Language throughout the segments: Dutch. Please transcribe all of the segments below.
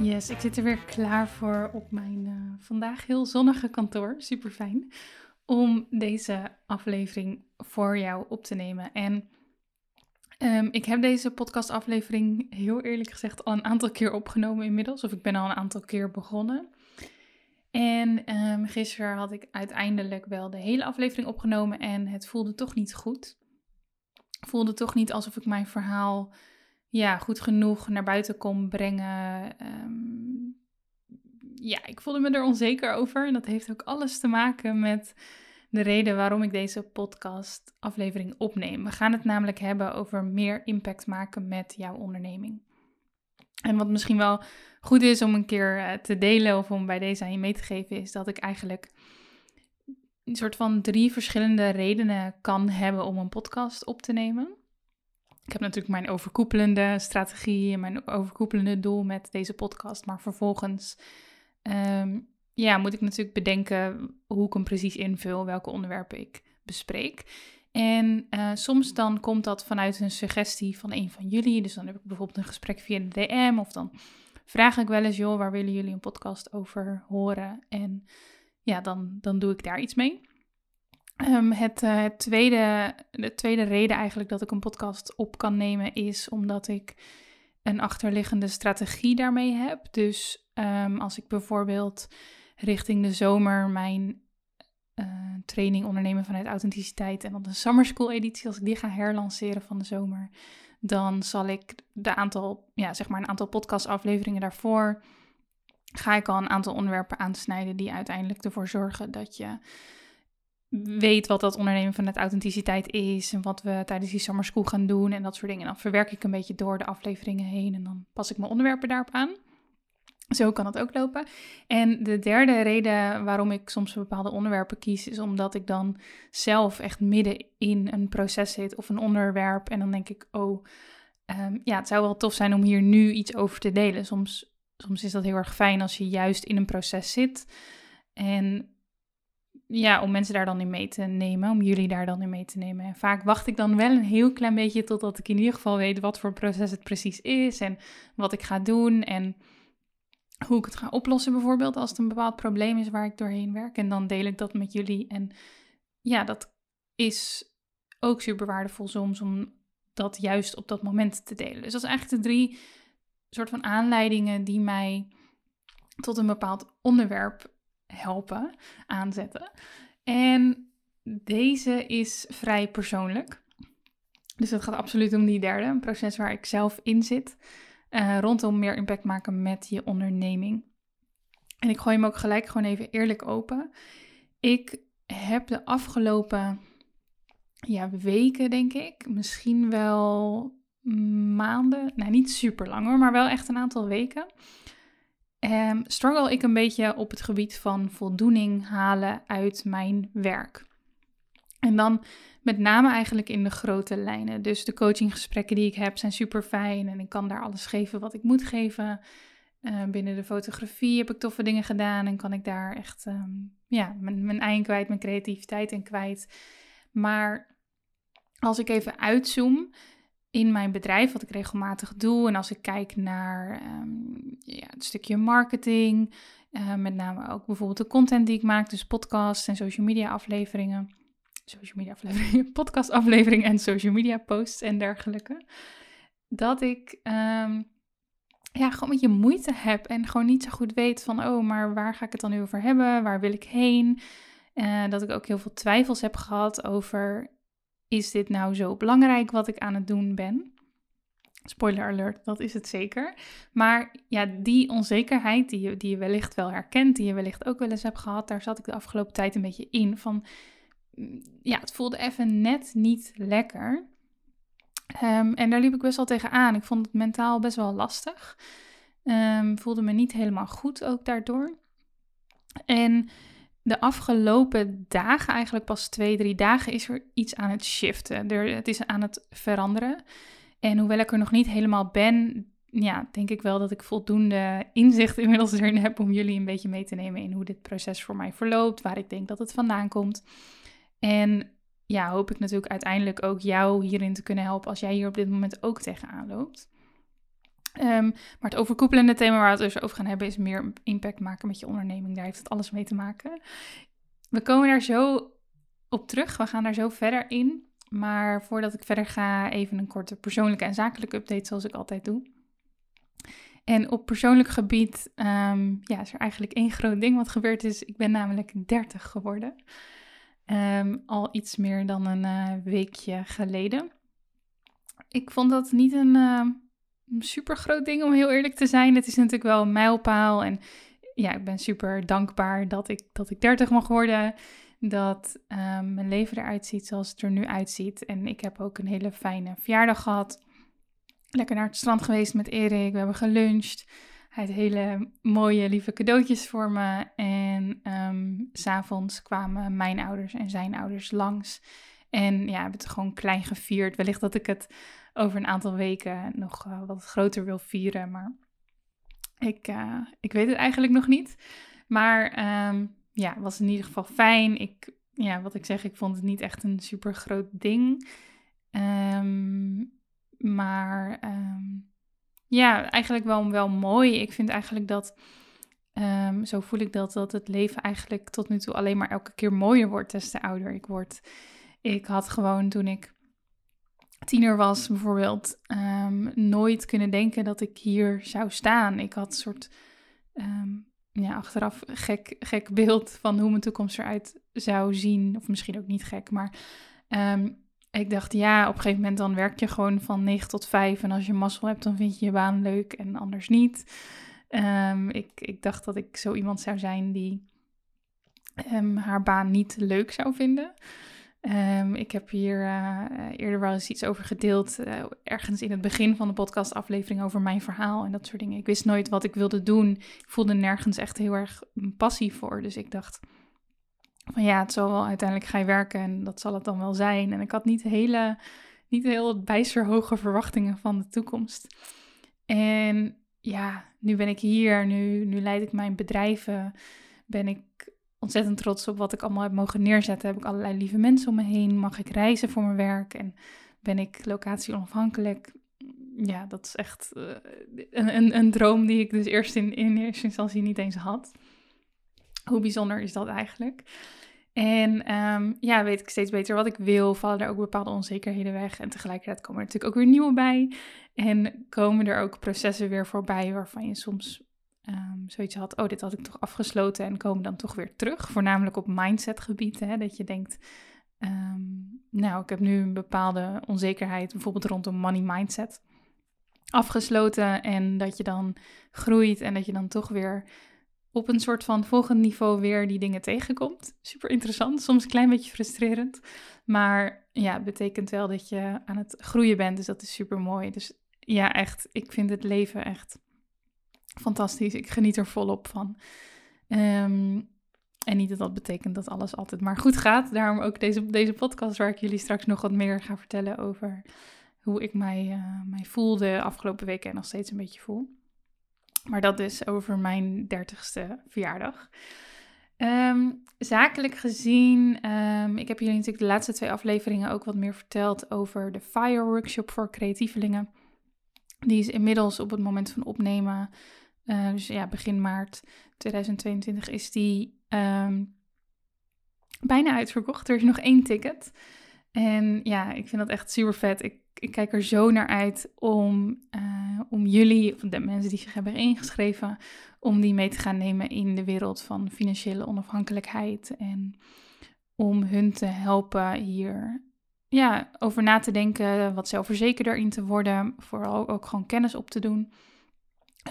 Yes, ik zit er weer klaar voor op mijn uh, vandaag heel zonnige kantoor. Super fijn. Om deze aflevering voor jou op te nemen. En um, ik heb deze podcastaflevering heel eerlijk gezegd al een aantal keer opgenomen inmiddels. Of ik ben al een aantal keer begonnen. En um, gisteren had ik uiteindelijk wel de hele aflevering opgenomen en het voelde toch niet goed. Voelde toch niet alsof ik mijn verhaal ja, goed genoeg naar buiten kon brengen. Um, ja, ik voelde me er onzeker over. En dat heeft ook alles te maken met de reden waarom ik deze podcast aflevering opneem. We gaan het namelijk hebben over meer impact maken met jouw onderneming. En wat misschien wel goed is om een keer eh, te delen of om bij deze aan je mee te geven, is dat ik eigenlijk een soort van drie verschillende redenen kan hebben om een podcast op te nemen. Ik heb natuurlijk mijn overkoepelende strategie en mijn overkoepelende doel met deze podcast. Maar vervolgens ehm, ja, moet ik natuurlijk bedenken hoe ik hem precies invul, welke onderwerpen ik bespreek. En uh, soms dan komt dat vanuit een suggestie van een van jullie. Dus dan heb ik bijvoorbeeld een gesprek via de DM of dan vraag ik wel eens, joh, waar willen jullie een podcast over horen? En ja, dan, dan doe ik daar iets mee. Um, het, uh, het tweede, de tweede reden eigenlijk dat ik een podcast op kan nemen is omdat ik een achterliggende strategie daarmee heb. Dus um, als ik bijvoorbeeld richting de zomer mijn uh, training ondernemen vanuit authenticiteit en dan de Summer School editie, als ik die ga herlanceren van de zomer, dan zal ik de aantal, ja, zeg maar een aantal podcastafleveringen daarvoor, ga ik al een aantal onderwerpen aansnijden die uiteindelijk ervoor zorgen dat je weet wat dat ondernemen vanuit authenticiteit is en wat we tijdens die summer school gaan doen en dat soort dingen. Dan verwerk ik een beetje door de afleveringen heen en dan pas ik mijn onderwerpen daarop aan. Zo kan het ook lopen. En de derde reden waarom ik soms bepaalde onderwerpen kies, is omdat ik dan zelf echt midden in een proces zit of een onderwerp. En dan denk ik, oh, um, ja, het zou wel tof zijn om hier nu iets over te delen. Soms, soms is dat heel erg fijn als je juist in een proces zit. En ja, om mensen daar dan in mee te nemen, om jullie daar dan in mee te nemen. En vaak wacht ik dan wel een heel klein beetje totdat ik in ieder geval weet wat voor proces het precies is en wat ik ga doen en hoe ik het ga oplossen bijvoorbeeld als het een bepaald probleem is waar ik doorheen werk. En dan deel ik dat met jullie. En ja, dat is ook super waardevol soms om dat juist op dat moment te delen. Dus dat is eigenlijk de drie soort van aanleidingen die mij tot een bepaald onderwerp helpen, aanzetten. En deze is vrij persoonlijk. Dus het gaat absoluut om die derde, een proces waar ik zelf in zit. Uh, rondom meer impact maken met je onderneming. En ik gooi hem ook gelijk gewoon even eerlijk open. Ik heb de afgelopen ja, weken, denk ik, misschien wel maanden, nou niet super lang hoor, maar wel echt een aantal weken, um, struggle ik een beetje op het gebied van voldoening halen uit mijn werk. En dan met name eigenlijk in de grote lijnen. Dus de coachinggesprekken die ik heb zijn super fijn en ik kan daar alles geven wat ik moet geven. Uh, binnen de fotografie heb ik toffe dingen gedaan en kan ik daar echt um, ja, mijn, mijn eigen kwijt, mijn creativiteit in kwijt. Maar als ik even uitzoom, in mijn bedrijf, wat ik regelmatig doe. En als ik kijk naar um, ja, het stukje marketing, uh, met name ook bijvoorbeeld de content die ik maak, dus podcasts en social media afleveringen. Social media afleveringen, podcast afleveringen en social media posts en dergelijke. Dat ik um, ja, gewoon een beetje moeite heb en gewoon niet zo goed weet van, oh, maar waar ga ik het dan nu over hebben? Waar wil ik heen? Uh, dat ik ook heel veel twijfels heb gehad over, is dit nou zo belangrijk wat ik aan het doen ben? Spoiler alert, dat is het zeker. Maar ja, die onzekerheid die je, die je wellicht wel herkent, die je wellicht ook wel eens hebt gehad, daar zat ik de afgelopen tijd een beetje in. Van mm, ja, het voelde even net niet lekker. Um, en daar liep ik best wel tegenaan. Ik vond het mentaal best wel lastig. Um, voelde me niet helemaal goed ook daardoor. En de afgelopen dagen, eigenlijk pas twee, drie dagen, is er iets aan het shiften. Er, het is aan het veranderen. En hoewel ik er nog niet helemaal ben, ja, denk ik wel dat ik voldoende inzicht inmiddels erin heb om jullie een beetje mee te nemen in hoe dit proces voor mij verloopt, waar ik denk dat het vandaan komt. En ja, hoop ik natuurlijk uiteindelijk ook jou hierin te kunnen helpen als jij hier op dit moment ook tegenaan loopt. Ehm, maar het overkoepelende thema waar we het dus over gaan hebben is meer impact maken met je onderneming. Daar heeft het alles mee te maken. We komen daar zo op terug. We gaan daar zo verder in. Maar voordat ik verder ga, even een korte persoonlijke en zakelijke update, zoals ik altijd doe. En op persoonlijk gebied um, ja, is er eigenlijk één groot ding wat gebeurd is. Ik ben namelijk 30 geworden. Ehm, al iets meer dan een uh, weekje geleden. Ik vond dat niet een super groot ding om heel eerlijk te zijn. Het is natuurlijk wel een mijlpaal. En ja, ik ben super dankbaar dat ik, dat ik 30 mag worden dat um, mijn leven eruit ziet zoals het er nu uitziet. En ik heb ook een hele fijne verjaardag gehad. Lekker naar het strand geweest met Erik. We hebben geluncht. Hij had hele mooie, lieve cadeautjes voor me. En um, s'avonds kwamen mijn ouders en zijn ouders langs. En ja, hebben het gewoon klein gevierd. Wellicht dat ik het over een aantal weken nog uh, wat groter wil vieren. Maar ik, uh, ik weet het eigenlijk nog niet. Maar um, ja, was in ieder geval fijn. Ik, ja, wat ik zeg, ik vond het niet echt een super groot ding. Um, maar um, ja, eigenlijk wel, wel mooi. Ik vind eigenlijk dat, zo voel ik dat, dat het leven eigenlijk tot nu toe alleen maar elke keer mooier wordt des te ouder ik word. Ik had gewoon toen ik tiener was bijvoorbeeld nooit kunnen denken dat ik hier zou staan. Ik had een soort ja, achteraf gek, gek beeld van hoe mijn toekomst eruit zou zien. Of misschien ook niet gek, maar um, ik dacht, ja, op een gegeven moment dan werk je gewoon van 9 tot 5. En als je mazzel hebt, dan vind je je baan leuk en anders niet. Ik, ik dacht dat ik zo iemand zou zijn die haar baan niet leuk zou vinden. Um, ik heb hier uh, eerder wel eens iets over gedeeld, uh, ergens in het begin van de podcastaflevering over mijn verhaal en dat soort dingen. Ik wist nooit wat ik wilde doen. Ik voelde nergens echt heel erg een passie voor. Dus ik dacht van ja, het zal wel uiteindelijk ga je werken en dat zal het dan wel zijn. En ik had niet hele, niet heel bijster hoge verwachtingen van de toekomst. En ja, nu ben ik hier, nu, nu leid ik mijn bedrijven, ben ik ontzettend trots op wat ik allemaal heb mogen neerzetten. Heb ik allerlei lieve mensen om me heen. Mag ik reizen voor mijn werk en ben ik locatie onafhankelijk. Ja, dat is echt uh, een, een, een, droom die ik dus eerst in, in eerste instantie niet eens had. Hoe bijzonder is dat eigenlijk? En um, ja, weet ik steeds beter wat ik wil. Vallen er ook bepaalde onzekerheden weg. En tegelijkertijd komen er natuurlijk ook weer nieuwe bij. En komen er ook processen weer voorbij waarvan je soms um, zoiets had, oh, dit had ik toch afgesloten en komen dan toch weer terug. Voornamelijk op mindsetgebied, hè, dat je denkt, um, nou, ik heb nu een bepaalde onzekerheid, bijvoorbeeld rondom money mindset, afgesloten. En dat je dan groeit en dat je dan toch weer op een soort van volgend niveau weer die dingen tegenkomt. Super interessant, soms een klein beetje frustrerend. Maar ja, het betekent wel dat je aan het groeien bent, dus dat is super mooi. Dus ja, echt, ik vind het leven echt fantastisch. Ik geniet er volop van. Um, en niet dat dat betekent dat alles altijd maar goed gaat. Daarom ook deze, deze podcast waar ik jullie straks nog wat meer ga vertellen over hoe ik mij, uh, mij voel de afgelopen weken en nog steeds een beetje voel. Maar dat is over mijn dertigste verjaardag. Um, zakelijk gezien, um, ik heb jullie natuurlijk de laatste twee afleveringen ook wat meer verteld over de FIRE workshop voor creatievelingen. Die is inmiddels op het moment van opnemen uh, dus ja, begin maart 2022 is die um, bijna uitverkocht. Er is nog één ticket. En ja, ik vind dat echt super vet. Ik, ik kijk er zo naar uit om, uh, om jullie, of de mensen die zich hebben ingeschreven, om die mee te gaan nemen in de wereld van financiële onafhankelijkheid. En om hun te helpen hier ja, over na te denken, wat zelfverzekerder in te worden. Vooral ook gewoon kennis op te doen.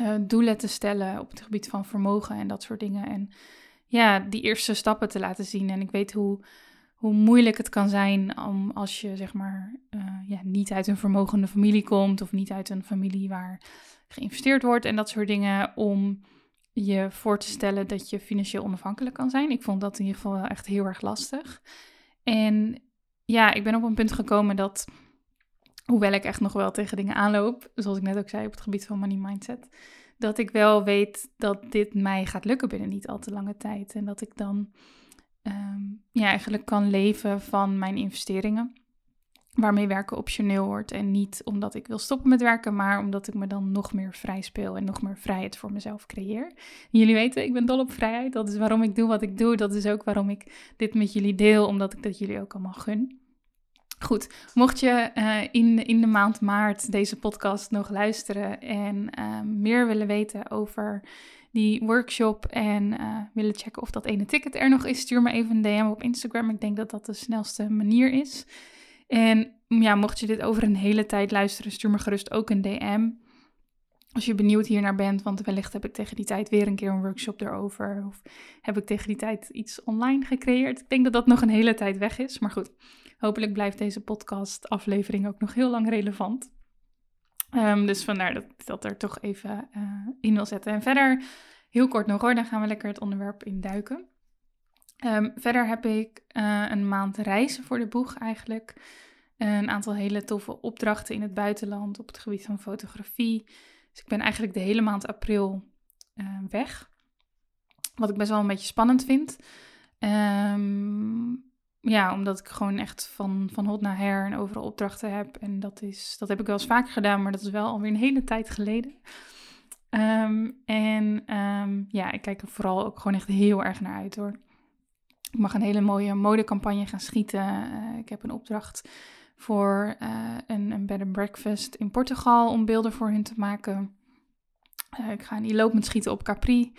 Uh, doelen te stellen op het gebied van vermogen en dat soort dingen. En ja, die eerste stappen te laten zien. En ik weet hoe, hoe moeilijk het kan zijn om als je zeg maar uh, ja, niet uit een vermogende familie komt of niet uit een familie waar geïnvesteerd wordt en dat soort dingen, om je voor te stellen dat je financieel onafhankelijk kan zijn. Ik vond dat in ieder geval echt heel erg lastig. En ja, ik ben op een punt gekomen dat, hoewel ik echt nog wel tegen dingen aanloop, zoals ik net ook zei op het gebied van money mindset, dat ik wel weet dat dit mij gaat lukken binnen niet al te lange tijd. En dat ik dan um, ja, eigenlijk kan leven van mijn investeringen. Waarmee werken optioneel wordt. En niet omdat ik wil stoppen met werken, maar omdat ik me dan nog meer vrij speel en nog meer vrijheid voor mezelf creëer. jullie weten, ik ben dol op vrijheid. Dat is waarom ik doe wat ik doe. Dat is ook waarom ik dit met jullie deel, omdat ik dat jullie ook allemaal gun. Goed, mocht je uh, in, in de maand maart deze podcast nog luisteren en uh, meer willen weten over die workshop en uh, willen checken of dat ene ticket er nog is, stuur me even een DM op Instagram. Ik denk dat dat de snelste manier is. En ja, mocht je dit over een hele tijd luisteren, stuur me gerust ook een DM. Als je benieuwd hiernaar bent, want wellicht heb ik tegen die tijd weer een keer een workshop erover. Of heb ik tegen die tijd iets online gecreëerd. Ik denk dat dat nog een hele tijd weg is. Maar goed, hopelijk blijft deze podcast aflevering ook nog heel lang relevant. Um, dus vandaar dat ik dat er toch even uh, in wil zetten. En verder, heel kort nog hoor, dan gaan we lekker het onderwerp induiken. Um, verder heb ik uh, een maand reizen voor de boeg eigenlijk. Een aantal hele toffe opdrachten in het buitenland op het gebied van fotografie. Dus ik ben eigenlijk de hele maand april uh, weg. Wat ik best wel een beetje spannend vind. Um, ja, omdat ik gewoon echt van, van hot naar her en overal opdrachten heb. En dat, is, dat heb ik wel eens vaker gedaan, maar dat is wel alweer een hele tijd geleden. Um, en um, ja, ik kijk er vooral ook gewoon echt heel erg naar uit hoor. Ik mag een hele mooie modecampagne gaan schieten. Uh, ik heb een opdracht voor uh, een, een bed and breakfast in Portugal om beelden voor hun te maken. Uh, ik ga een lopend schieten op Capri.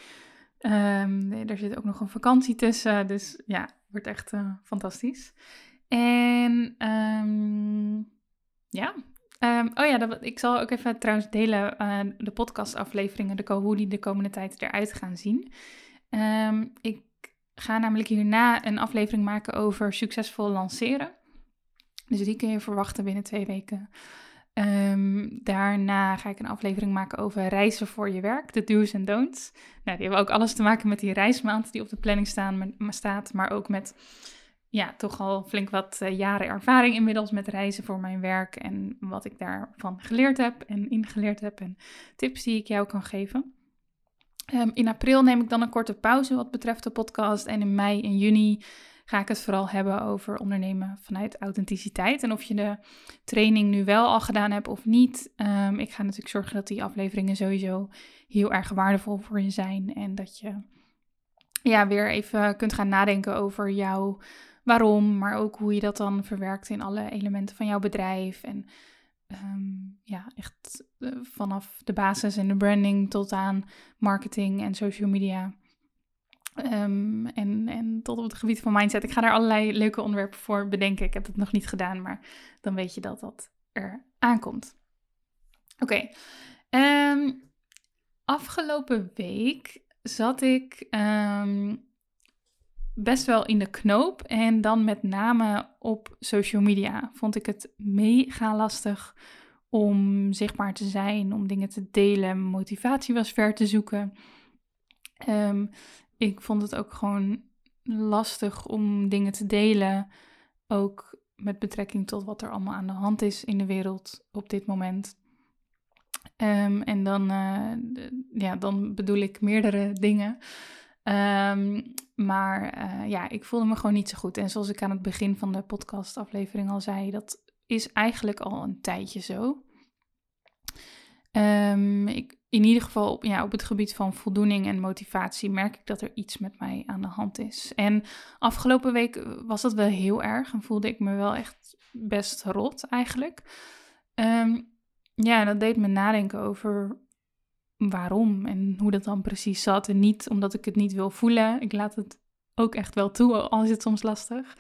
Um, er zit ook nog een vakantie tussen. Dus ja, Wordt echt uh, fantastisch. En um, ja. Um, oh ja, dat, ik zal ook even trouwens delen uh, de podcastafleveringen, de, hoe die de komende tijd eruit gaan zien. Um, ik ga namelijk hierna een aflevering maken over succesvol lanceren. Dus die kun je verwachten binnen twee weken. Um, daarna ga ik een aflevering maken over reizen voor je werk, de do's en don'ts. Nou, die hebben ook alles te maken met die reismaand die op de planning staan, maar, staat, maar ook met ja, toch al flink wat uh, jaren ervaring inmiddels met reizen voor mijn werk en wat ik daarvan geleerd heb en ingeleerd heb en tips die ik jou kan geven. Um, in april neem ik dan een korte pauze wat betreft de podcast en in mei en juni ga ik het vooral hebben over ondernemen vanuit authenticiteit. En of je de training nu wel al gedaan hebt of niet. Um, ik ga natuurlijk zorgen dat die afleveringen sowieso heel erg waardevol voor je zijn. En dat je ja, weer even kunt gaan nadenken over jouw waarom, maar ook hoe je dat dan verwerkt in alle elementen van jouw bedrijf. En um, ja, echt uh, vanaf de basis en de branding tot aan marketing en social media. Um, en, en tot op het gebied van mindset. Ik ga daar allerlei leuke onderwerpen voor bedenken. Ik heb het nog niet gedaan, maar dan weet je dat dat er aankomt. Oké. Ehm, afgelopen week zat ik um, best wel in de knoop. En dan met name op social media vond ik het mega lastig om zichtbaar te zijn, om dingen te delen. Motivatie was ver te zoeken. Ik vond het ook gewoon lastig om dingen te delen. Ook met betrekking tot wat er allemaal aan de hand is in de wereld op dit moment. Um, en dan, uh, ja, dan bedoel ik meerdere dingen. Um, maar uh, ja, ik voelde me gewoon niet zo goed. En zoals ik aan het begin van de podcastaflevering al zei, dat is eigenlijk al een tijdje zo. Um, ik in ieder geval op, ja, op het gebied van voldoening en motivatie merk ik dat er iets met mij aan de hand is. En afgelopen week was dat wel heel erg en voelde ik me wel echt best rot eigenlijk. Ehm, ja, dat deed me nadenken over waarom en hoe dat dan precies zat. En niet omdat ik het niet wil voelen. Ik laat het ook echt wel toe, al is het soms lastig.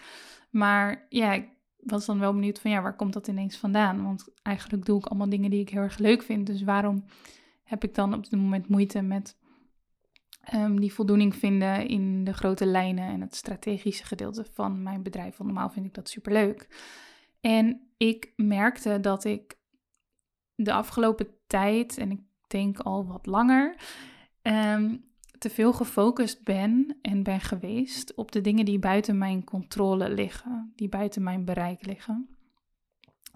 Maar ja, ik was dan wel benieuwd van ja, waar komt dat ineens vandaan? Want eigenlijk doe ik allemaal dingen die ik heel erg leuk vind. Dus waarom heb ik dan op dit moment moeite met ehm, die voldoening vinden in de grote lijnen en het strategische gedeelte van mijn bedrijf? Want normaal vind ik dat superleuk. En ik merkte dat ik de afgelopen tijd, en ik denk al wat langer, ehm, te veel gefocust ben en ben geweest op de dingen die buiten mijn controle liggen, die buiten mijn bereik liggen.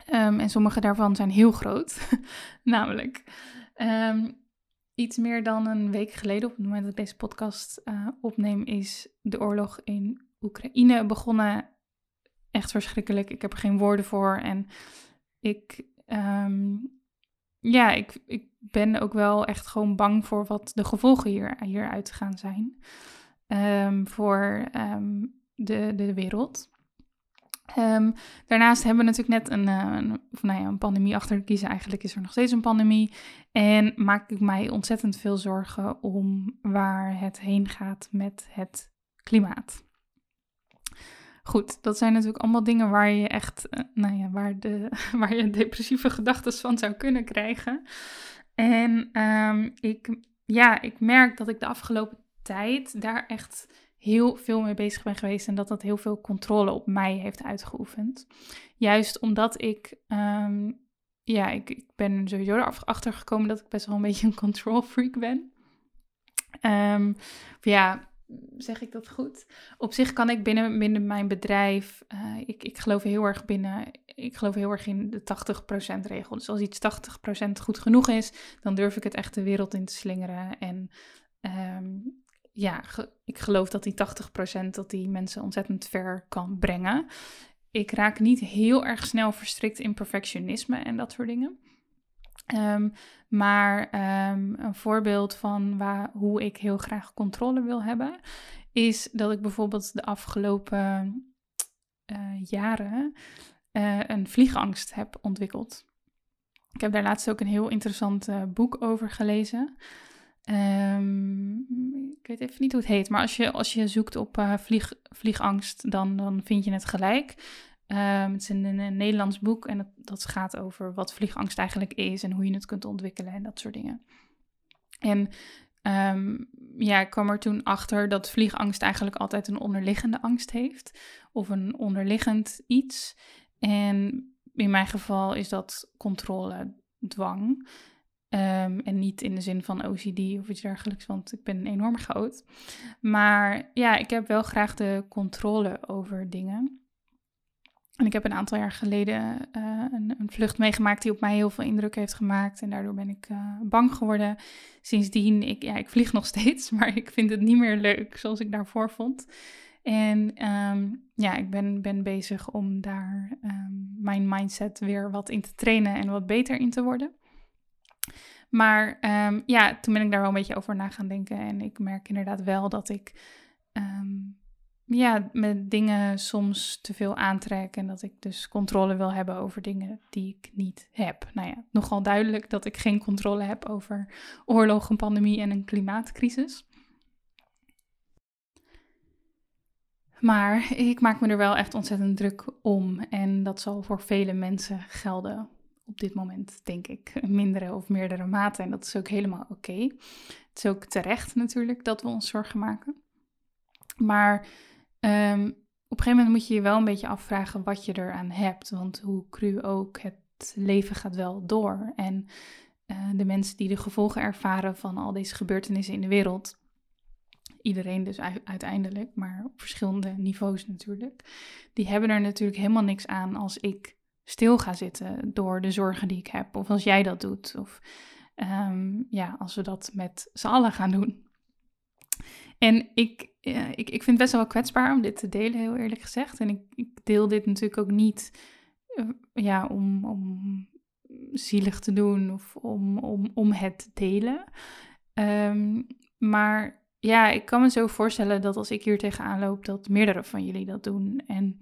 Ehm, en sommige daarvan zijn heel groot. Namelijk, ehm, iets meer dan een week geleden, op het moment dat ik deze podcast uh, opneem, is de oorlog in Oekraïne begonnen. Echt verschrikkelijk. Ik heb er geen woorden voor. En ik, ehm, ja, ik, ik ben ook wel echt gewoon bang voor wat de gevolgen hier, hieruit gaan zijn. voor de, de wereld. Um, daarnaast hebben we natuurlijk net een, uh, een, of nou ja, een pandemie achter de kiezen. Eigenlijk is er nog steeds een pandemie. En maak ik mij ontzettend veel zorgen om waar het heen gaat met het klimaat. Goed, dat zijn natuurlijk allemaal dingen waar je echt, uh, nou ja, waar, de, waar je depressieve gedachten van zou kunnen krijgen. En um, ik, ja, ik merk dat ik de afgelopen tijd daar echt heel veel mee bezig ben geweest en dat dat heel veel controle op mij heeft uitgeoefend. Juist omdat ik, ehm, ja, ik, ik ben sowieso erachter gekomen dat ik best wel een beetje een control freak ben. Um, ja, zeg ik dat goed? Op zich kan ik binnen, binnen mijn bedrijf, uh, ik, ik geloof heel erg binnen, ik geloof heel erg in de 80% regel. Dus als iets 80% goed genoeg is, dan durf ik het echt de wereld in te slingeren en um, ja, ik geloof dat die 80% dat die mensen ontzettend ver kan brengen. Ik raak niet heel erg snel verstrikt in perfectionisme en dat soort dingen. Um, maar um, een voorbeeld van waar, hoe ik heel graag controle wil hebben, is dat ik bijvoorbeeld de afgelopen uh, jaren uh, een vliegangst heb ontwikkeld. Ik heb daar laatst ook een heel interessant uh, boek over gelezen. Um, ik weet even niet hoe het heet, maar als je, als je zoekt op uh, vlieg, vliegangst, dan, dan vind je het gelijk. Um, het is een, Nederlands boek en dat, dat gaat over wat vliegangst eigenlijk is en hoe je het kunt ontwikkelen en dat soort dingen. En um, ja, ik kwam er toen achter dat vliegangst eigenlijk altijd een onderliggende angst heeft of een onderliggend iets. En in mijn geval is dat controle, dwang. Um, en niet in de zin van OCD of iets dergelijks, want ik ben enorm groot. Maar ja, ik heb wel graag de controle over dingen. En ik heb een aantal jaar geleden uh, een, een, vlucht meegemaakt die op mij heel veel indruk heeft gemaakt. En daardoor ben ik uh, bang geworden. Sindsdien, ik, ja, ik vlieg nog steeds, maar ik vind het niet meer leuk zoals ik daarvoor vond. En um, ja, ik ben, ben bezig om daar um, mijn mindset weer wat in te trainen en wat beter in te worden. Maar um, ja, toen ben ik daar wel een beetje over na gaan denken. En ik merk inderdaad wel dat ik um, ja, met dingen soms te veel aantrek. En dat ik dus controle wil hebben over dingen die ik niet heb. Nou ja, nogal duidelijk dat ik geen controle heb over oorlog, een pandemie en een klimaatcrisis. Maar ik maak me er wel echt ontzettend druk om. En dat zal voor vele mensen gelden op dit moment, denk ik, mindere of meerdere mate. En dat is ook helemaal oké. Het is ook terecht natuurlijk dat we ons zorgen maken. Maar um, op een gegeven moment moet je je wel een beetje afvragen wat je eraan hebt. Want hoe cru ook, het leven gaat wel door. En uh, de mensen die de gevolgen ervaren van al deze gebeurtenissen in de wereld, iedereen dus uiteindelijk, maar op verschillende niveaus natuurlijk, die hebben er natuurlijk helemaal niks aan als ik stil ga zitten door de zorgen die ik heb. Of als jij dat doet. Of um, ja, als we dat met z'n allen gaan doen. En ik, uh, ik, ik vind het best wel kwetsbaar om dit te delen, heel eerlijk gezegd. En ik, ik deel dit natuurlijk ook niet uh, ja, om, om zielig te doen of om, om, om het te delen. Ehm, maar ja, ik kan me zo voorstellen dat als ik hier tegenaan loop, dat meerdere van jullie dat doen. En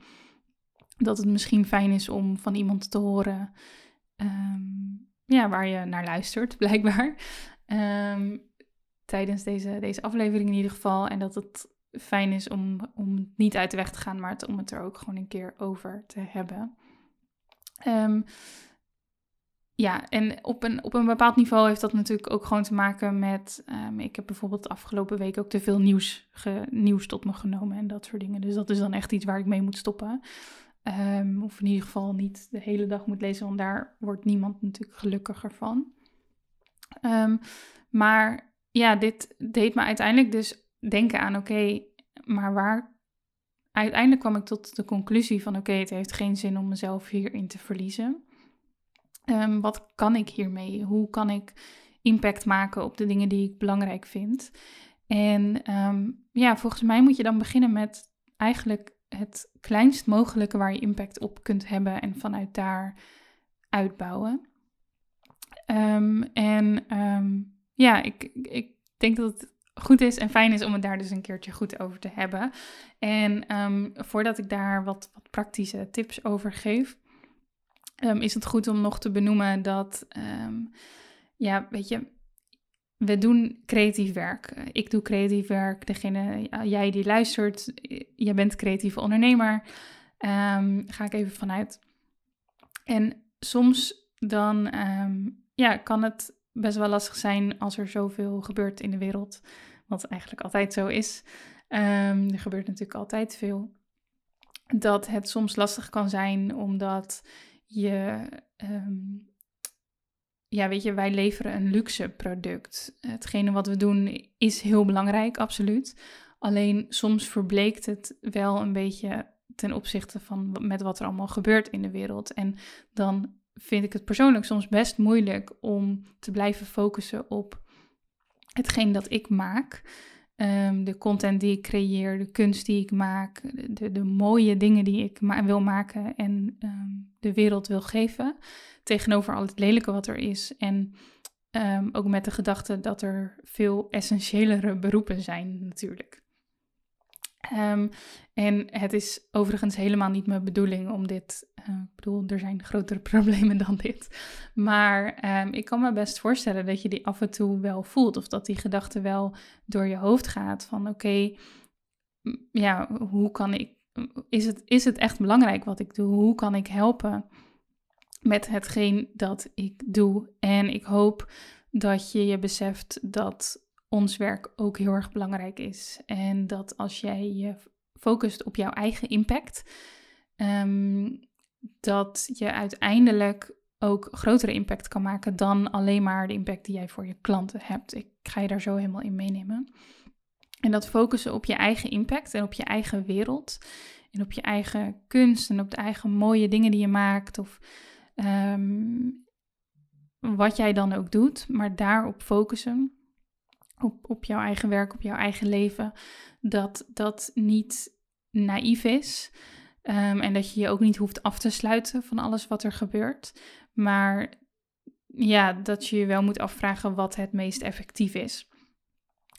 dat het misschien fijn is om van iemand te horen ehm, ja, waar je naar luistert, blijkbaar. Um, tijdens deze, deze aflevering in ieder geval. En dat het fijn is om, om niet uit de weg te gaan, maar om het er ook gewoon een keer over te hebben. Um, ja, en op een, op een bepaald niveau heeft dat natuurlijk ook gewoon te maken met. Ik heb bijvoorbeeld de afgelopen week ook te veel nieuws, nieuws tot me genomen en dat soort dingen. Dus dat is dan echt iets waar ik mee moet stoppen. Um, of in ieder geval niet de hele dag moet lezen, want daar wordt niemand natuurlijk gelukkiger van. Um, maar ja, dit deed me uiteindelijk dus denken aan: oké, maar waar. Uiteindelijk kwam ik tot de conclusie van: oké, het heeft geen zin om mezelf hierin te verliezen. Um, wat kan ik hiermee? Hoe kan ik impact maken op de dingen die ik belangrijk vind? En ja, volgens mij moet je dan beginnen met eigenlijk het kleinst mogelijke waar je impact op kunt hebben en vanuit daar uitbouwen. Um, en ja, ik, ik denk dat het goed is en fijn is om het daar dus een keertje goed over te hebben. En um, voordat ik daar wat, wat praktische tips over geef, is het goed om nog te benoemen dat, ja, weet je, we doen creatief werk. Ik doe creatief werk. Degene, jij die luistert, jij bent creatieve ondernemer. ga ik even vanuit. En soms dan ja, kan het best wel lastig zijn als er zoveel gebeurt in de wereld. Wat eigenlijk altijd zo is. Um, er gebeurt natuurlijk altijd veel. Dat het soms lastig kan zijn omdat je. Um, ja, weet je, wij leveren een luxe product. Hetgene wat we doen is heel belangrijk, absoluut. Alleen soms verbleekt het wel een beetje ten opzichte van met wat er allemaal gebeurt in de wereld. En dan vind ik het persoonlijk soms best moeilijk om te blijven focussen op hetgeen dat ik maak. Ehm, de content die ik creëer, de kunst die ik maak, de, de mooie dingen die ik wil maken en ehm, de wereld wil geven. Tegenover al het lelijke wat er is. En ehm, ook met de gedachte dat er veel essentiëlere beroepen zijn, natuurlijk. Um, en het is overigens helemaal niet mijn bedoeling om dit. Uh, ik bedoel, er zijn grotere problemen dan dit. Maar um, ik kan me best voorstellen dat je die af en toe wel voelt. Of dat die gedachte wel door je hoofd gaat. Van oké, ja, hoe kan ik. Is het, is het echt belangrijk wat ik doe? Hoe kan ik helpen met hetgeen dat ik doe? En ik hoop dat je je beseft dat ons werk ook heel erg belangrijk is. En dat als jij je focust op jouw eigen impact, ehm, dat je uiteindelijk ook grotere impact kan maken dan alleen maar de impact die jij voor je klanten hebt. Ik ga je daar zo helemaal in meenemen. En dat focussen op je eigen impact en op je eigen wereld. En op je eigen kunst en op de eigen mooie dingen die je maakt. Of ehm, wat jij dan ook doet. Maar daarop focussen op, op jouw eigen werk, op jouw eigen leven, dat dat niet naïef is. Ehm, en dat je je ook niet hoeft af te sluiten van alles wat er gebeurt. Maar ja, dat je je wel moet afvragen wat het meest effectief is.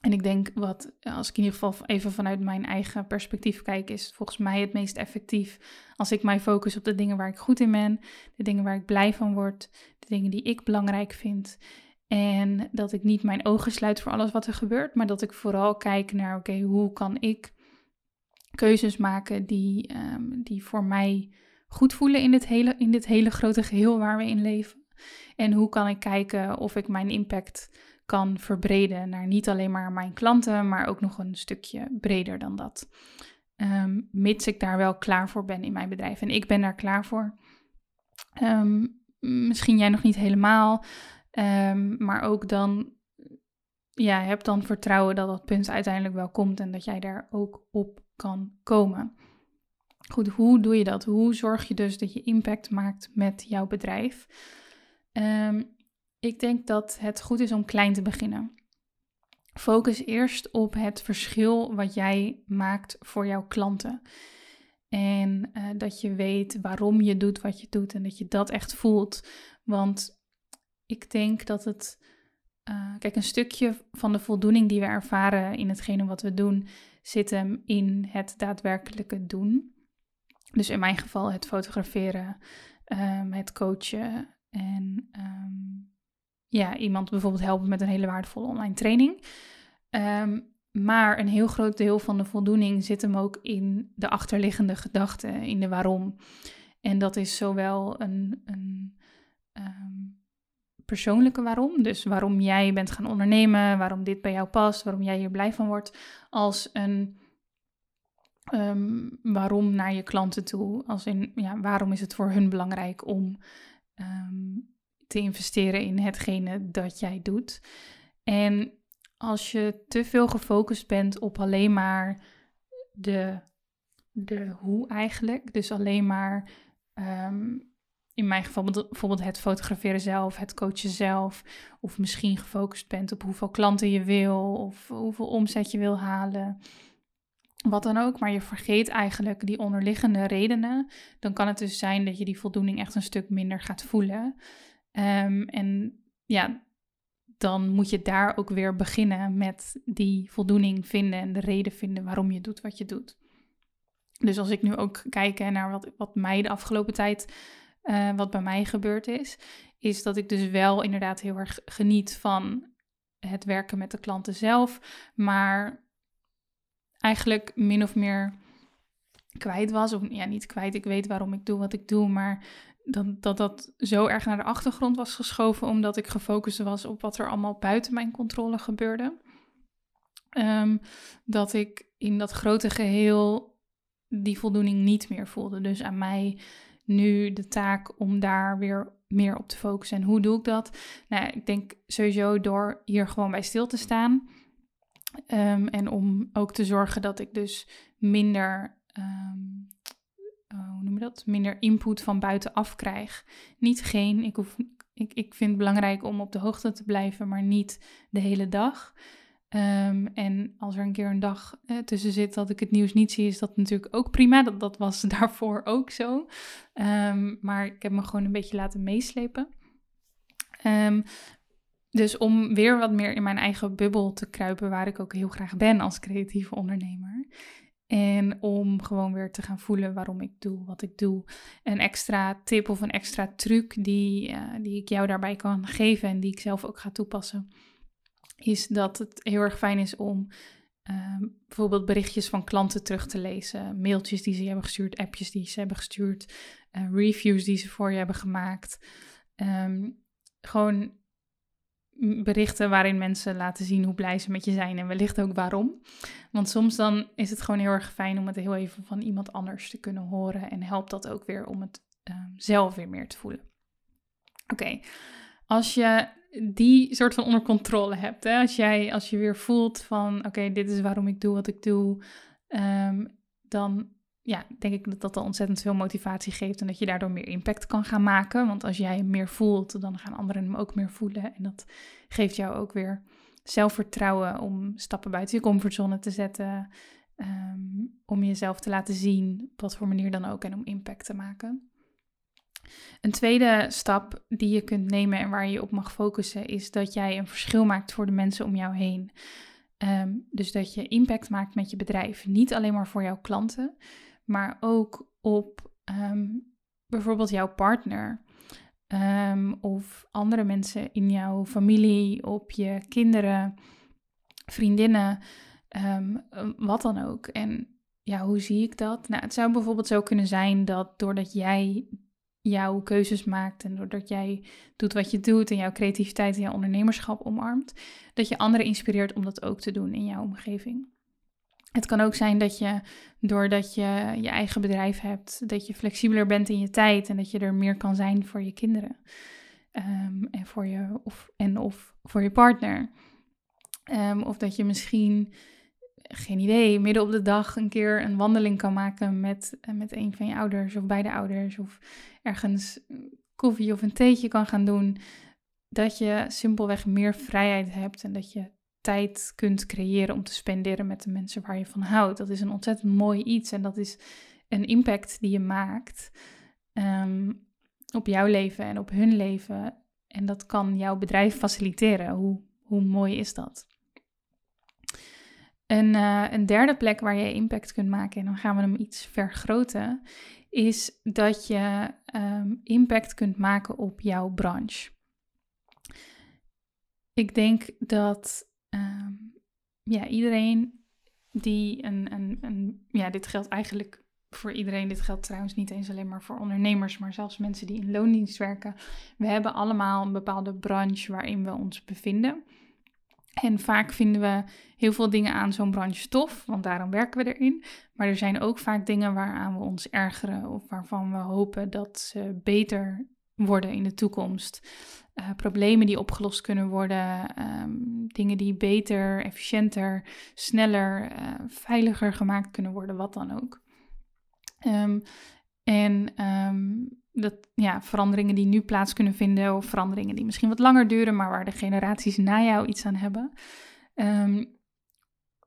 En ik denk wat, als ik in ieder geval even vanuit mijn eigen perspectief kijk, is volgens mij het meest effectief als ik mij focus op de dingen waar ik goed in ben, de dingen waar ik blij van word, de dingen die ik belangrijk vind. En dat ik niet mijn ogen sluit voor alles wat er gebeurt, maar dat ik vooral kijk naar, oké, hoe kan ik keuzes maken die, um, die voor mij goed voelen in dit, hele, in dit hele grote geheel waar we in leven. En hoe kan ik kijken of ik mijn impact kan verbreden naar niet alleen maar mijn klanten, maar ook nog een stukje breder dan dat. Um, mits ik daar wel klaar voor ben in mijn bedrijf. En ik ben daar klaar voor. Um, misschien jij nog niet helemaal. Um, maar ook dan, ja, heb dan vertrouwen dat dat punt uiteindelijk wel komt en dat jij daar ook op kan komen. Goed, hoe doe je dat? Hoe zorg je dus dat je impact maakt met jouw bedrijf? Um, ik denk dat het goed is om klein te beginnen. Focus eerst op het verschil wat jij maakt voor jouw klanten. En eh, dat je weet waarom je doet wat je doet en dat je dat echt voelt. Want ik denk dat het. Uh, kijk, een stukje van de voldoening die we ervaren in hetgene wat we doen, zit hem in het daadwerkelijke doen. Dus in mijn geval het fotograferen, um, het coachen en um, ja, iemand bijvoorbeeld helpen met een hele waardevolle online training. Um, maar een heel groot deel van de voldoening zit hem ook in de achterliggende gedachten, in de waarom. En dat is zowel een, een persoonlijke waarom, dus waarom jij bent gaan ondernemen, waarom dit bij jou past, waarom jij hier blij van wordt, als een um, waarom naar je klanten toe. Als in, ja, waarom is het voor hun belangrijk om um, te investeren in hetgene dat jij doet. En als je te veel gefocust bent op alleen maar de, de hoe eigenlijk, dus alleen maar um, in mijn geval bijvoorbeeld het fotograferen zelf, het coachen zelf, of misschien gefocust bent op hoeveel klanten je wil of hoeveel omzet je wil halen, wat dan ook, maar je vergeet eigenlijk die onderliggende redenen, dan kan het dus zijn dat je die voldoening echt een stuk minder gaat voelen. Um, en ja, dan moet je daar ook weer beginnen met die voldoening vinden en de reden vinden waarom je doet wat je doet. Dus als ik nu ook kijk naar wat, wat mij de afgelopen tijd, uh, wat bij mij gebeurd is, is dat ik dus wel inderdaad heel erg geniet van het werken met de klanten zelf, maar eigenlijk min of meer kwijt was. Of ja, niet kwijt, ik weet waarom ik doe wat ik doe, maar dat, dat dat zo erg naar de achtergrond was geschoven, omdat ik gefocust was op wat er allemaal buiten mijn controle gebeurde. Um, dat ik in dat grote geheel die voldoening niet meer voelde. Dus aan mij nu de taak om daar weer meer op te focussen. En hoe doe ik dat? Nou, ik denk sowieso door hier gewoon bij stil te staan. Um, en om ook te zorgen dat ik dus minder um, uh, hoe noem je dat, minder input van buitenaf krijg. Niet geen, ik, ik, ik vind het belangrijk om op de hoogte te blijven, maar niet de hele dag. Um, en als er een keer een dag eh, tussen zit dat ik het nieuws niet zie, is dat natuurlijk ook prima. Dat, dat was daarvoor ook zo. Um, maar ik heb me gewoon een beetje laten meeslepen. Um, dus om weer wat meer in mijn eigen bubbel te kruipen, waar ik ook heel graag ben als creatieve ondernemer, en om gewoon weer te gaan voelen waarom ik doe wat ik doe. Een extra tip of een extra truc die, uh, die ik jou daarbij kan geven en die ik zelf ook ga toepassen, is dat het heel erg fijn is om uh, bijvoorbeeld berichtjes van klanten terug te lezen, mailtjes die ze hebben gestuurd, appjes die ze hebben gestuurd, uh, reviews die ze voor je hebben gemaakt. Um, gewoon berichten waarin mensen laten zien hoe blij ze met je zijn en wellicht ook waarom. Want soms dan is het gewoon heel erg fijn om het heel even van iemand anders te kunnen horen en helpt dat ook weer om het uh, zelf weer meer te voelen. Oké, als je die soort van onder controle hebt, hè, als, jij, als je weer voelt van oké, dit is waarom ik doe wat ik doe, um, dan ja, denk ik dat dat al ontzettend veel motivatie geeft en dat je daardoor meer impact kan gaan maken. Want als jij hem meer voelt, dan gaan anderen hem ook meer voelen. En dat geeft jou ook weer zelfvertrouwen om stappen buiten je comfortzone te zetten. Um, om jezelf te laten zien, op wat voor manier dan ook, en om impact te maken. Een tweede stap die je kunt nemen en waar je op mag focussen, is dat jij een verschil maakt voor de mensen om jou heen. Um, dus dat je impact maakt met je bedrijf. Niet alleen maar voor jouw klanten, maar ook op um, bijvoorbeeld jouw partner. Um, of andere mensen in jouw familie, op je kinderen, vriendinnen, wat dan ook. En ja, hoe zie ik dat? Nou, het zou bijvoorbeeld zo kunnen zijn dat doordat jij jouw keuzes maakt en doordat jij doet wat je doet en jouw creativiteit en jouw ondernemerschap omarmt, dat je anderen inspireert om dat ook te doen in jouw omgeving. Het kan ook zijn dat je, doordat je je eigen bedrijf hebt, dat je flexibeler bent in je tijd en dat je er meer kan zijn voor je kinderen. Um, en, voor je, of, en of voor je partner. Um, of dat je misschien, geen idee, midden op de dag een keer een wandeling kan maken met, met een van je ouders of beide ouders. Of ergens koffie of een theetje kan gaan doen. Dat je simpelweg meer vrijheid hebt en dat je tijd kunt creëren om te spenderen met de mensen waar je van houdt. Dat is een ontzettend mooi iets en dat is een impact die je maakt ehm, op jouw leven en op hun leven. En dat kan jouw bedrijf faciliteren. Hoe, hoe mooi is dat? Een, uh, een derde plek waar je impact kunt maken, en dan gaan we hem iets vergroten, is dat je um, impact kunt maken op jouw branche. Ik denk dat um, ja, iedereen die een, een, een, ja, dit geldt eigenlijk voor iedereen. Dit geldt trouwens niet eens alleen maar voor ondernemers, maar zelfs mensen die in loondienst werken. We hebben allemaal een bepaalde branche waarin we ons bevinden. En vaak vinden we heel veel dingen aan zo'n branche tof, want daarom werken we erin. Maar er zijn ook vaak dingen waaraan we ons ergeren of waarvan we hopen dat ze beter worden in de toekomst. Uh, problemen die opgelost kunnen worden, um, dingen die beter, efficiënter, sneller, uh, veiliger gemaakt kunnen worden, wat dan ook. Um, en um, dat, ja, veranderingen die nu plaats kunnen vinden, of veranderingen die misschien wat langer duren, maar waar de generaties na jou iets aan hebben. Um,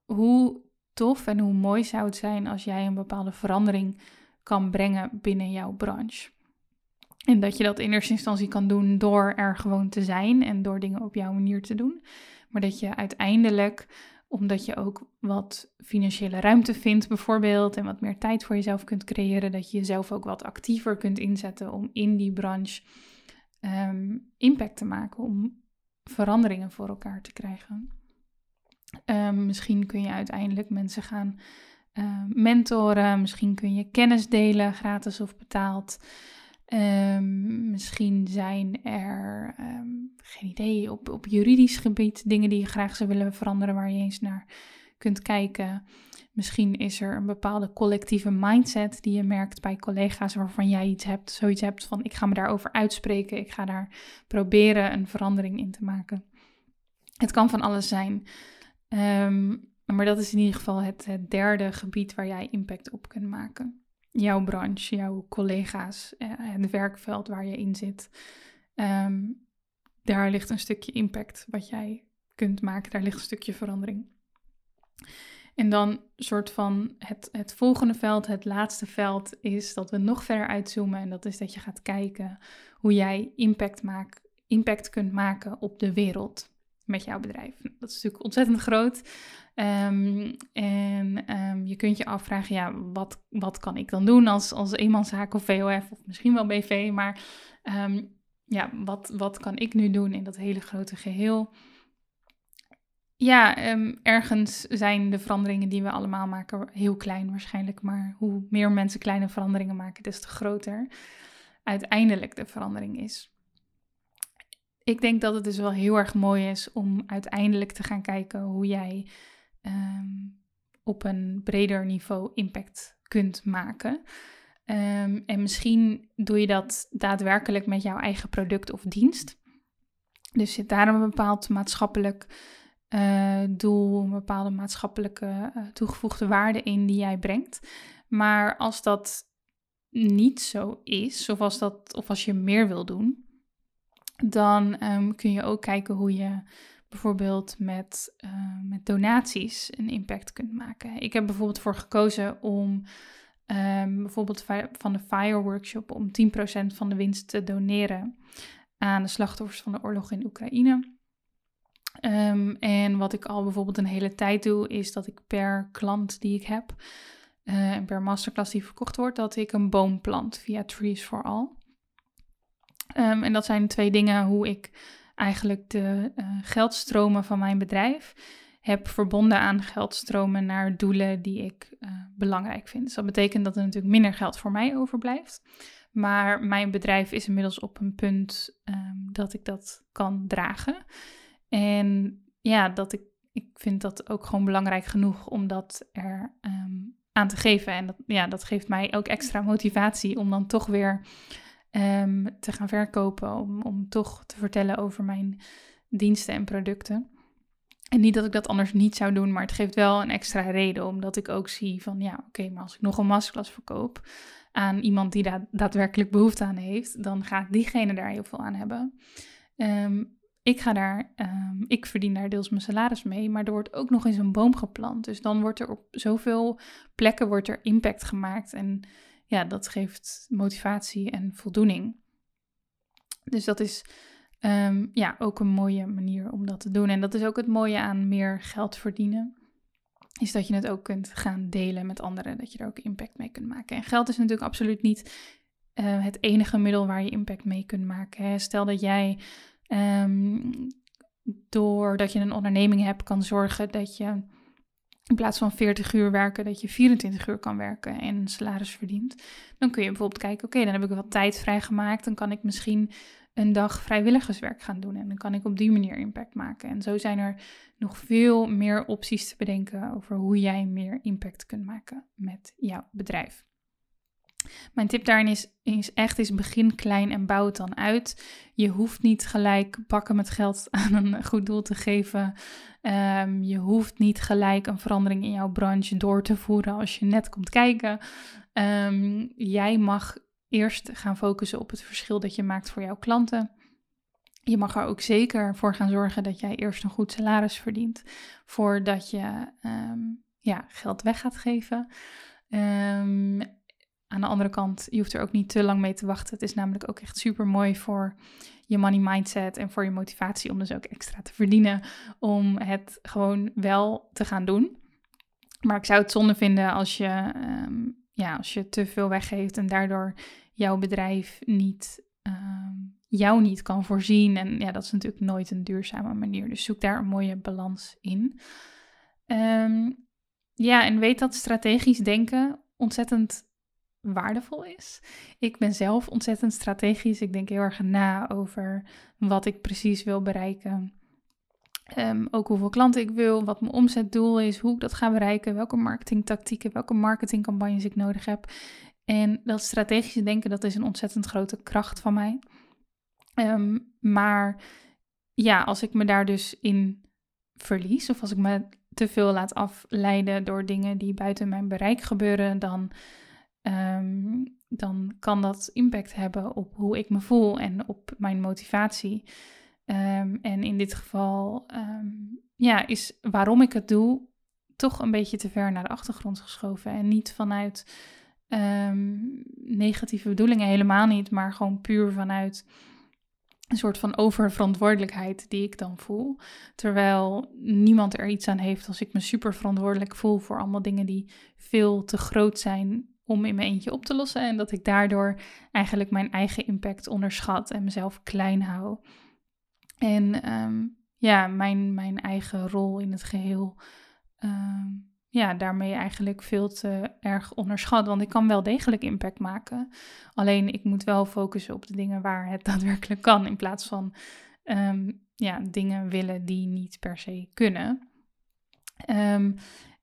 hoe tof en hoe mooi zou het zijn als jij een bepaalde verandering kan brengen binnen jouw branche? En dat je dat in eerste instantie kan doen door er gewoon te zijn en door dingen op jouw manier te doen. Maar dat je uiteindelijk omdat je ook wat financiële ruimte vindt, bijvoorbeeld, en wat meer tijd voor jezelf kunt creëren, dat je jezelf ook wat actiever kunt inzetten om in die branche um, impact te maken, om veranderingen voor elkaar te krijgen. Um, misschien kun je uiteindelijk mensen gaan uh, mentoren, misschien kun je kennis delen, gratis of betaald. Um, misschien zijn er, um, geen idee, op, op juridisch gebied dingen die je graag zou willen veranderen, waar je eens naar kunt kijken. Misschien is er een bepaalde collectieve mindset die je merkt bij collega's waarvan jij iets hebt, zoiets hebt van ik ga me daarover uitspreken, ik ga daar proberen een verandering in te maken. Het kan van alles zijn. Um, maar dat is in ieder geval het derde gebied waar jij impact op kunt maken jouw branche, jouw collega's, uh, het werkveld waar je in zit. Ehm, daar ligt een stukje impact wat jij kunt maken. Daar ligt een stukje verandering. En dan soort van het, het volgende veld, het laatste veld, is dat we nog verder uitzoomen. En dat is dat je gaat kijken hoe jij impact, maak, impact kunt maken op de wereld met jouw bedrijf. Dat is natuurlijk ontzettend groot. En um, je kunt je afvragen, ja, wat, wat kan ik dan doen als, als eenmanszaak of VOF of misschien wel BV, maar ja, wat, wat kan ik nu doen in dat hele grote geheel? Ja, ergens zijn de veranderingen die we allemaal maken heel klein waarschijnlijk, maar hoe meer mensen kleine veranderingen maken, des te groter uiteindelijk de verandering is ik denk dat het dus wel heel erg mooi is om uiteindelijk te gaan kijken hoe jij um, op een breder niveau impact kunt maken. Um, en misschien doe je dat daadwerkelijk met jouw eigen product of dienst. Dus zit daar een bepaald maatschappelijk uh, doel, een bepaalde maatschappelijke uh, toegevoegde waarde in die jij brengt. Maar als dat niet zo is, of als, dat, of als je meer wil doen, dan um, kun je ook kijken hoe je bijvoorbeeld met, uh, met donaties een impact kunt maken. Ik heb bijvoorbeeld voor gekozen om um, bijvoorbeeld van de Fire Workshop om 10% van de winst te doneren aan de slachtoffers van de oorlog in Oekraïne. Um, en wat ik al bijvoorbeeld een hele tijd doe, is dat ik per klant die ik heb uh, en per masterclass die verkocht wordt, dat ik een boom plant via Trees for All. Um, en dat zijn twee dingen hoe ik eigenlijk de uh, geldstromen van mijn bedrijf heb verbonden aan geldstromen naar doelen die ik uh, belangrijk vind. Dus dat betekent dat er natuurlijk minder geld voor mij overblijft. Maar mijn bedrijf is inmiddels op een punt um, dat ik dat kan dragen. En ja, dat ik, ik vind dat ook gewoon belangrijk genoeg om dat er um, aan te geven. En dat, ja, dat geeft mij ook extra motivatie om dan toch weer um, te gaan verkopen. Om, om toch te vertellen over mijn diensten en producten. En niet dat ik dat anders niet zou doen, maar het geeft wel een extra reden. Omdat ik ook zie van ja, oké, maar als ik nog een masterclass verkoop aan iemand die daar daadwerkelijk behoefte aan heeft, dan gaat diegene daar heel veel aan hebben. Um, ik ga daar, ehm, ik verdien daar deels mijn salaris mee, maar er wordt ook nog eens een boom geplant. Dus dan wordt er op zoveel plekken wordt er impact gemaakt. En ja, dat geeft motivatie en voldoening. Dus dat is ehm, ja, ook een mooie manier om dat te doen. En dat is ook het mooie aan meer geld verdienen. Is dat je het ook kunt gaan delen met anderen. Dat je er ook impact mee kunt maken. En geld is natuurlijk absoluut niet uh, het enige middel waar je impact mee kunt maken. Hè. Stel dat jij um, doordat je een onderneming hebt, kan zorgen dat je in plaats van 40 uur werken, dat je 24 uur kan werken en een salaris verdient. Dan kun je bijvoorbeeld kijken, oké, dan heb ik wat tijd vrijgemaakt. Dan kan ik misschien een dag vrijwilligerswerk gaan doen. En dan kan ik op die manier impact maken. En zo zijn er nog veel meer opties te bedenken over hoe jij meer impact kunt maken met jouw bedrijf. Mijn tip daarin is, is echt is begin klein en bouw het dan uit. Je hoeft niet gelijk bakken met geld aan een goed doel te geven. Ehm, je hoeft niet gelijk een verandering in jouw branche door te voeren als je net komt kijken. Ehm, jij mag eerst gaan focussen op het verschil dat je maakt voor jouw klanten. Je mag er ook zeker voor gaan zorgen dat jij eerst een goed salaris verdient voordat je ehm, ja, geld weg gaat geven. Aan de andere kant, je hoeft er ook niet te lang mee te wachten. Het is namelijk ook echt super mooi voor je money mindset en voor je motivatie om dus ook extra te verdienen. Om het gewoon wel te gaan doen. Maar ik zou het zonde vinden als je, ehm, ja, als je te veel weggeeft en daardoor jouw bedrijf niet, ehm, jou niet kan voorzien. En ja, dat is natuurlijk nooit een duurzame manier. Dus zoek daar een mooie balans in. Ehm, ja, en weet dat strategisch denken ontzettend waardevol is. Ik ben zelf ontzettend strategisch. Ik denk heel erg na over wat ik precies wil bereiken. Ehm, ook hoeveel klanten ik wil, wat mijn omzetdoel is, hoe ik dat ga bereiken, welke marketingtactieken, welke marketingcampagnes ik nodig heb. En dat strategische denken, dat is een ontzettend grote kracht van mij. Ehm, maar ja, als ik me daar dus in verlies, of als ik me te veel laat afleiden door dingen die buiten mijn bereik gebeuren, dan Ehm, dan kan dat impact hebben op hoe ik me voel en op mijn motivatie. Ehm, en in dit geval, ehm, ja, is waarom ik het doe toch een beetje te ver naar de achtergrond geschoven. En niet vanuit negatieve bedoelingen, helemaal niet, maar gewoon puur vanuit een soort van oververantwoordelijkheid die ik dan voel. Terwijl niemand er iets aan heeft als ik me super verantwoordelijk voel voor allemaal dingen die veel te groot zijn om in mijn eentje op te lossen. En dat ik daardoor eigenlijk mijn eigen impact onderschat en mezelf klein hou. En ehm, ja, mijn, mijn eigen rol in het geheel. Ehm, ja, daarmee eigenlijk veel te erg onderschat. Want ik kan wel degelijk impact maken. Alleen ik moet wel focussen op de dingen waar het daadwerkelijk kan. In plaats van ehm, ja, dingen willen die niet per se kunnen.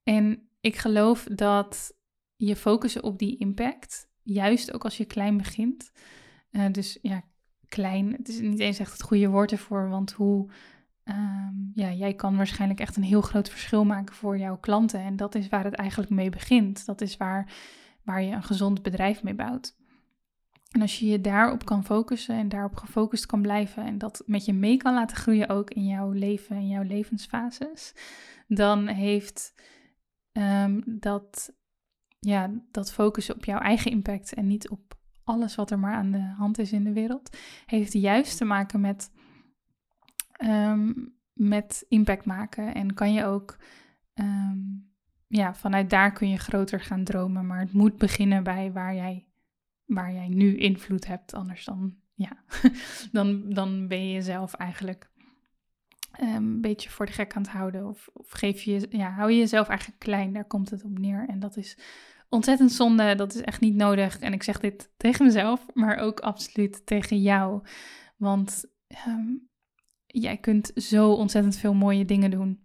en ik geloof dat je focussen op die impact, juist ook als je klein begint. Uh, dus ja, klein, het is niet eens echt het goede woord ervoor, want hoe, ehm, ja, jij kan waarschijnlijk echt een heel groot verschil maken voor jouw klanten. En dat is waar het eigenlijk mee begint. Dat is waar, waar je een gezond bedrijf mee bouwt. En als je je daarop kan focussen en daarop gefocust kan blijven en dat met je mee kan laten groeien ook in jouw leven en jouw levensfases, dan heeft um, dat ja, dat focussen op jouw eigen impact en niet op alles wat er maar aan de hand is in de wereld, heeft juist te maken met, ehm, met impact maken. En kan je ook, ehm, ja, vanuit daar kun je groter gaan dromen. Maar het moet beginnen bij waar jij, waar jij nu invloed hebt. Anders dan, ja, dan, dan ben je jezelf eigenlijk ehm, een beetje voor de gek aan het houden. Of, of geef je, ja, hou je jezelf eigenlijk klein. Daar komt het op neer. En dat is ontzettend zonde. Dat is echt niet nodig. En ik zeg dit tegen mezelf, maar ook absoluut tegen jou. Want ehm, jij kunt zo ontzettend veel mooie dingen doen.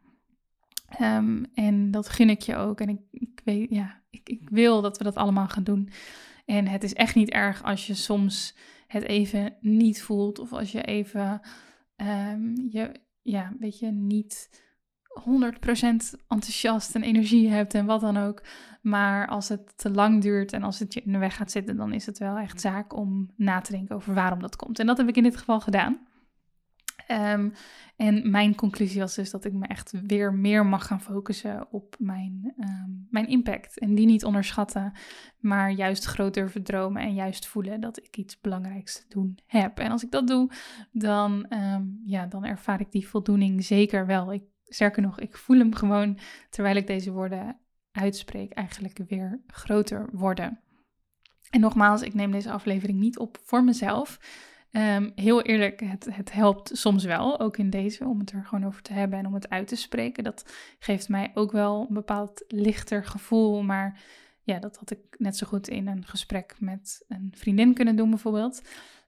Ehm, en dat gun ik je ook. En ik, ik weet, ja, ik, ik wil dat we dat allemaal gaan doen. En het is echt niet erg als je soms het even niet voelt. Of als je even um, je, ja, weet je, niet 100% enthousiast en energie hebt en wat dan ook. Maar als het te lang duurt en als het je in de weg gaat zitten, dan is het wel echt zaak om na te denken over waarom dat komt. En dat heb ik in dit geval gedaan. Ehm, en mijn conclusie was dus dat ik me echt weer meer mag gaan focussen op mijn, ehm, mijn impact. En die niet onderschatten, maar juist groot durven dromen en juist voelen dat ik iets belangrijks te doen heb. En als ik dat doe, dan, ehm, ja, dan ervaar ik die voldoening zeker wel. Ik, sterker nog, ik voel hem gewoon terwijl ik deze woorden uitspreek, eigenlijk weer groter worden. En nogmaals, ik neem deze aflevering niet op voor mezelf. Um, heel eerlijk, het, het helpt soms wel, ook in deze, om het er gewoon over te hebben en om het uit te spreken. Dat geeft mij ook wel een bepaald lichter gevoel. Maar ja, dat had ik net zo goed in een gesprek met een vriendin kunnen doen, bijvoorbeeld.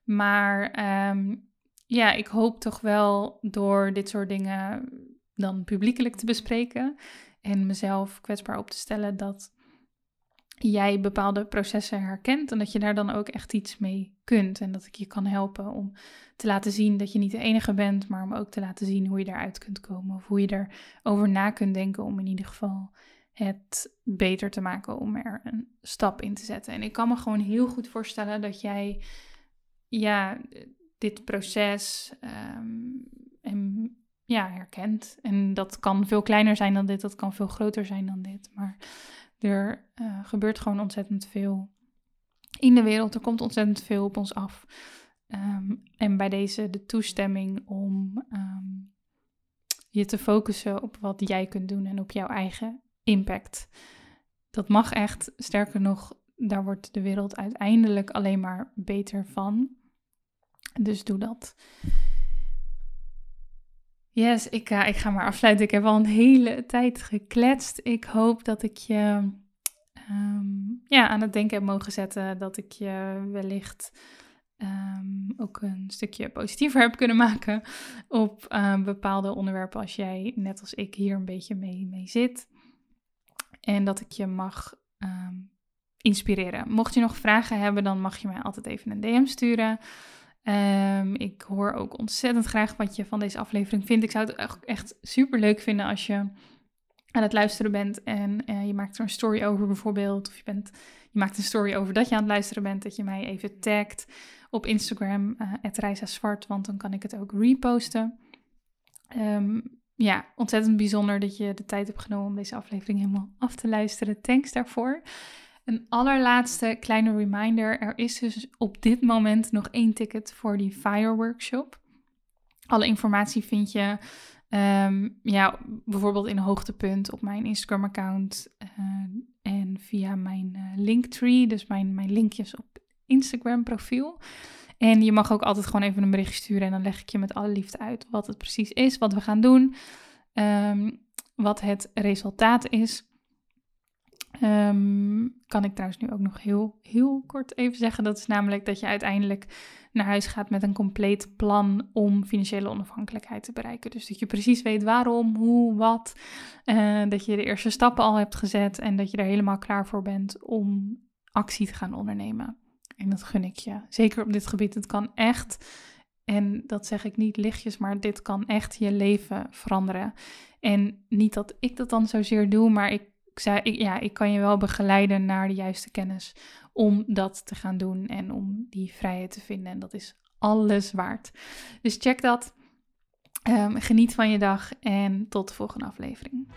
Maar um, ja, ik hoop toch wel door dit soort dingen dan publiekelijk te bespreken en mezelf kwetsbaar op te stellen dat jij bepaalde processen herkent en dat je daar dan ook echt iets mee kunt. En dat ik je kan helpen om te laten zien dat je niet de enige bent, maar om ook te laten zien hoe je daaruit kunt komen of hoe je erover na kunt denken om in ieder geval het beter te maken om er een stap in te zetten. En ik kan me gewoon heel goed voorstellen dat jij ja, dit proces um, en, ja, herkent. En dat kan veel kleiner zijn dan dit, dat kan veel groter zijn dan dit. Maar er uh, gebeurt gewoon ontzettend veel in de wereld. Er komt ontzettend veel op ons af. Um, en bij deze de toestemming om um, je te focussen op wat jij kunt doen en op jouw eigen impact. Dat mag echt. Sterker nog, daar wordt de wereld uiteindelijk alleen maar beter van. Dus doe dat. Yes, ik, uh, ik ga maar afsluiten. Ik heb al een hele tijd gekletst. Ik hoop dat ik je um, ja, aan het denken heb mogen zetten. Dat ik je wellicht um, ook een stukje positiever heb kunnen maken op uh, bepaalde onderwerpen als jij, net als ik, hier een beetje mee, mee zit. En dat ik je mag inspireren. Mocht je nog vragen hebben, dan mag je mij altijd even een DM sturen. Um, ik hoor ook ontzettend graag wat je van deze aflevering vindt. Ik zou het echt, super leuk vinden als je aan het luisteren bent en uh, je maakt er een story over bijvoorbeeld. Of je, bent, je maakt een story over dat je aan het luisteren bent. Dat je mij even tagt op Instagram, uh, Zwart, want dan kan ik het ook reposten. Um, ja, ontzettend bijzonder dat je de tijd hebt genomen om deze aflevering helemaal af te luisteren. Thanks daarvoor. Een allerlaatste kleine reminder. Er is dus op dit moment nog één ticket voor die Fire Workshop. Alle informatie vind je um, ja, bijvoorbeeld in hoogtepunt op mijn Instagram-account uh, en via mijn uh, Linktree, dus mijn, mijn linkjes op Instagram-profiel. En je mag ook altijd gewoon even een bericht sturen en dan leg ik je met alle liefde uit wat het precies is, wat we gaan doen, um, wat het resultaat is. Um, kan ik trouwens nu ook nog heel, heel kort even zeggen. Dat is namelijk dat je uiteindelijk naar huis gaat met een compleet plan om financiële onafhankelijkheid te bereiken. Dus dat je precies weet waarom, hoe, wat. Uh, dat je de eerste stappen al hebt gezet en dat je er helemaal klaar voor bent om actie te gaan ondernemen. En dat gun ik je. Zeker op dit gebied. Het kan echt, en dat zeg ik niet lichtjes, maar dit kan echt je leven veranderen. En niet dat ik dat dan zozeer doe, maar ik zei, ik, ja, ik kan je wel begeleiden naar de juiste kennis om dat te gaan doen en om die vrijheid te vinden. En dat is alles waard. Dus check dat. Um, geniet van je dag en tot de volgende aflevering.